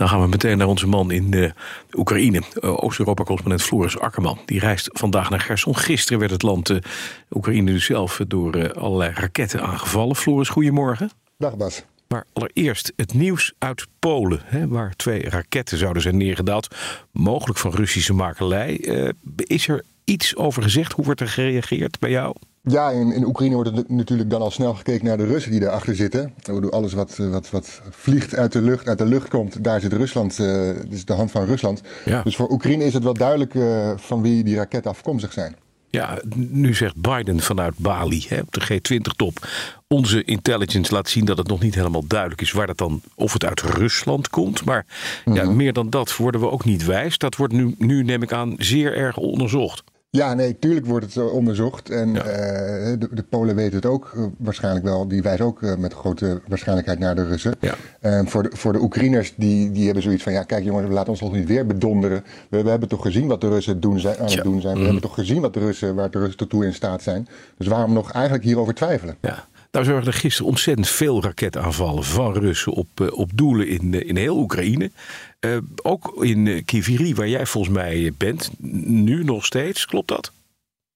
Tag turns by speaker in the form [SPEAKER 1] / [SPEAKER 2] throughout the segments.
[SPEAKER 1] Dan gaan we meteen naar onze man in de Oekraïne. Uh, Oost-Europa-correspondent Floris Akkerman. Die reist vandaag naar Gerson. Gisteren werd het land, uh, Oekraïne dus zelf, door allerlei raketten aangevallen. Floris, goedemorgen.
[SPEAKER 2] Dag Bas.
[SPEAKER 1] Maar allereerst het nieuws uit Polen, hè, waar twee raketten zouden zijn neergedaald. Mogelijk van Russische makelij. is er iets over gezegd? Hoe wordt er gereageerd bij jou?
[SPEAKER 2] Ja, in, in Oekraïne wordt het natuurlijk dan al snel gekeken naar de Russen die daarachter zitten. Alles wat, wat, wat vliegt uit de lucht, uit de lucht komt, daar zit Rusland, uh, dus de hand van Rusland. Ja. Dus voor Oekraïne is het wel duidelijk uh, van wie die raketten afkomstig zijn.
[SPEAKER 1] Ja, nu zegt Biden vanuit Bali hè, op de G20-top. Onze intelligence laat zien dat het nog niet helemaal duidelijk is waar dat dan, of het uit Rusland komt. Maar mm -hmm. ja, meer dan dat worden we ook niet wijs. Dat wordt nu, nu, neem ik aan, zeer erg onderzocht.
[SPEAKER 2] Ja, nee, tuurlijk wordt het onderzocht. En ja. uh, de, de, Polen weten het ook uh, waarschijnlijk wel. Die wijzen ook uh, met grote waarschijnlijkheid naar de Russen. Ja. voor, de, voor de Oekraïners, die, die hebben zoiets van... ja, kijk jongens, laten ons nog niet weer bedonderen. We, we hebben toch gezien wat de Russen doen zijn, aan het doen zijn. We mm. hebben toch gezien wat de Russen, waar de Russen tot toe in staat zijn. Dus waarom nog eigenlijk hierover twijfelen?
[SPEAKER 1] Ja. Nou zorgden er gisteren ontzettend veel raketaanvallen van Russen op, op doelen in, in heel Oekraïne. Uh, ook in Kiviri, waar jij volgens mij bent, nu nog steeds, klopt dat?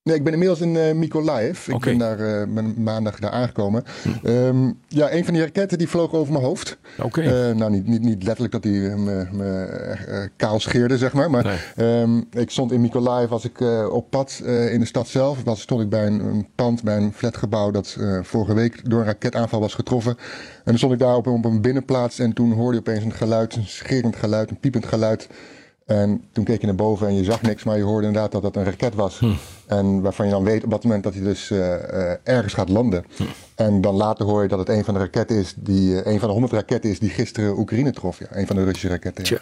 [SPEAKER 2] Nee, ik ben inmiddels in uh, Mykolaiv. Ik okay. ben daar uh, ben maandag daar aangekomen. Hm. Um, ja, een van die raketten die vloog over mijn hoofd.
[SPEAKER 1] Oké. Okay.
[SPEAKER 2] Uh, nou, niet, niet, niet letterlijk dat die me, me kaal scheerde, zeg maar. Maar nee. um, ik stond in Mykolaiv, was ik op pad in de stad zelf. Was, stond ik bij een, een pand, bij een flatgebouw dat vorige week door een raketaanval was getroffen. En dan stond ik daar op, op een binnenplaats en toen hoorde je opeens een geluid, een scherend geluid, een piepend geluid. En toen keek je naar boven en je zag niks, maar je hoorde inderdaad dat dat een raket was. Hm. En waarvan je dan weet op dat moment dat hij dus uh, uh, ergens gaat landen. Hm. En dan later hoor je dat het een van de raketten is, die, uh, een van de honderd raketten is die gisteren Oekraïne trof. Ja, een van de Russische raketten.
[SPEAKER 1] Tja.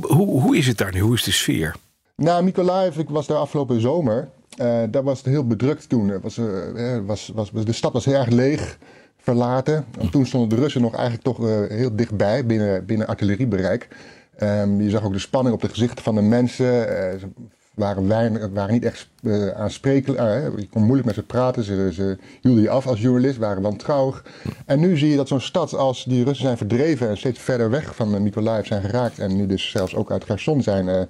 [SPEAKER 1] Hoe, hoe is het daar nu? Hoe is de sfeer?
[SPEAKER 2] Nou, Mykolaiv, ik was daar afgelopen zomer. daar was het heel bedrukt toen. Was, was, was, de stad was heel erg leeg verlaten. En toen stonden de Russen nog eigenlijk toch heel dichtbij, binnen, binnen artilleriebereik. Um, je zag ook de spanning op de gezichten van de mensen. Uh, ze waren, weinig, waren niet echt uh, aansprekelijk. Uh, je kon moeilijk met ze praten. Ze, ze hielden je af als journalist, waren wantrouwig. En nu zie je dat zo'n stad als die Russen zijn verdreven en steeds verder weg van Mykolaiv zijn geraakt. En nu dus zelfs ook uit Kherson zijn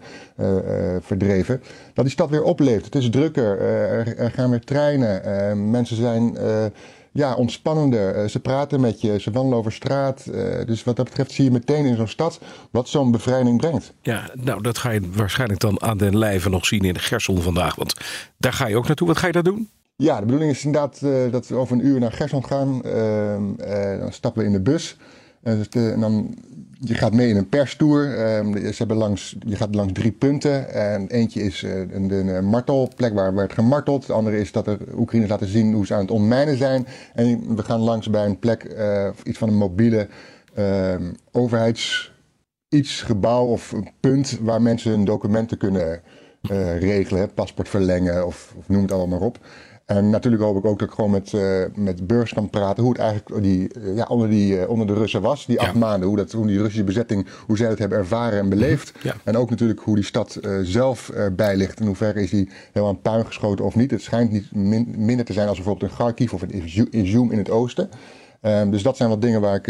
[SPEAKER 2] verdreven. Dat die stad weer opleeft. Het is drukker. Er, er, gaan weer treinen. mensen zijn ja, ontspannender. Uh, ze praten met je, ze wandelen over straat. Uh, dus wat dat betreft zie je meteen in zo'n stad wat zo'n bevrijding brengt.
[SPEAKER 1] Ja, nou dat ga je waarschijnlijk dan aan den lijve nog zien in de Gerson vandaag. Want daar ga je ook naartoe. Wat ga je daar doen?
[SPEAKER 2] Ja, de bedoeling is inderdaad uh, dat we over een uur naar Gerson gaan. Ehm, dan stappen we in de bus. Dus en dan je gaat mee in een perstour. Um, ze hebben langs, je gaat langs drie punten. En eentje is uh, een, een, martelplek waar werd gemarteld. De andere is dat de Oekraïners laten zien hoe ze aan het ontmijnen zijn. En we gaan langs bij een plek, uh, iets van een mobiele uh, overheids iets, gebouw of een punt waar mensen hun documenten kunnen uh, regelen. Paspoort verlengen of, of noem het allemaal maar op. En natuurlijk hoop ik ook dat ik gewoon met, uh, met burgers kan praten hoe het eigenlijk die, uh, ja, onder, die, uh, onder de Russen was, die ja. acht maanden. Hoe, dat, hoe die Russische bezetting, hoe zij het hebben ervaren en beleefd. Ja. En ook natuurlijk hoe die stad zelf erbij ligt. In hoeverre is die helemaal aan puin geschoten of niet. Het schijnt niet min, minder te zijn als bijvoorbeeld in Kharkiv of in Izum in het oosten. Um, dus dat zijn wat dingen waar ik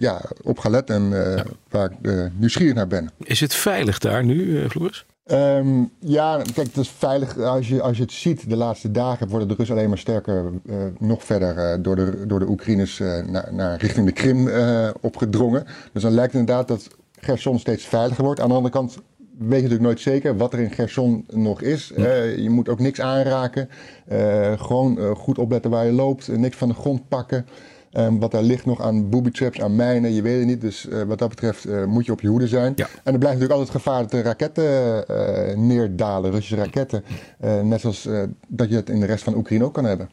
[SPEAKER 2] ja, op ga letten en waar ik nieuwsgierig naar ben.
[SPEAKER 1] Is het veilig daar nu, Floris?
[SPEAKER 2] Um, ja, kijk, het is veilig. Als je, als je het ziet de laatste dagen, worden de Russen alleen maar sterker, uh, nog verder uh, door, de, door de Oekraïners uh, naar, naar richting de Krim opgedrongen. Dus dan lijkt het inderdaad dat Gerson steeds veiliger wordt. Aan de andere kant weet je natuurlijk nooit zeker wat er in Gerson nog is. Je moet ook niks aanraken. gewoon goed opletten waar je loopt. niks van de grond pakken. Um, wat daar ligt nog aan booby traps, aan mijnen, je weet het niet. Dus uh, wat dat betreft uh, moet je op je hoede zijn. Ja. En er blijft natuurlijk altijd gevaar dat de raketten uh, neerdalen, Russische raketten. net zoals dat je het in de rest van Oekraïne ook kan hebben.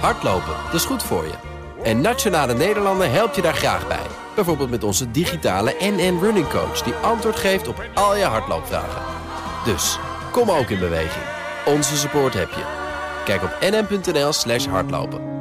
[SPEAKER 3] Hardlopen, dat is goed voor je. En Nationale Nederlanden helpt je daar graag bij. Bijvoorbeeld met onze digitale NN Running Coach... die antwoord geeft op al je hardloopvragen. Dus, kom ook in beweging. Onze support heb je. Kijk op nn.nl slash hardlopen.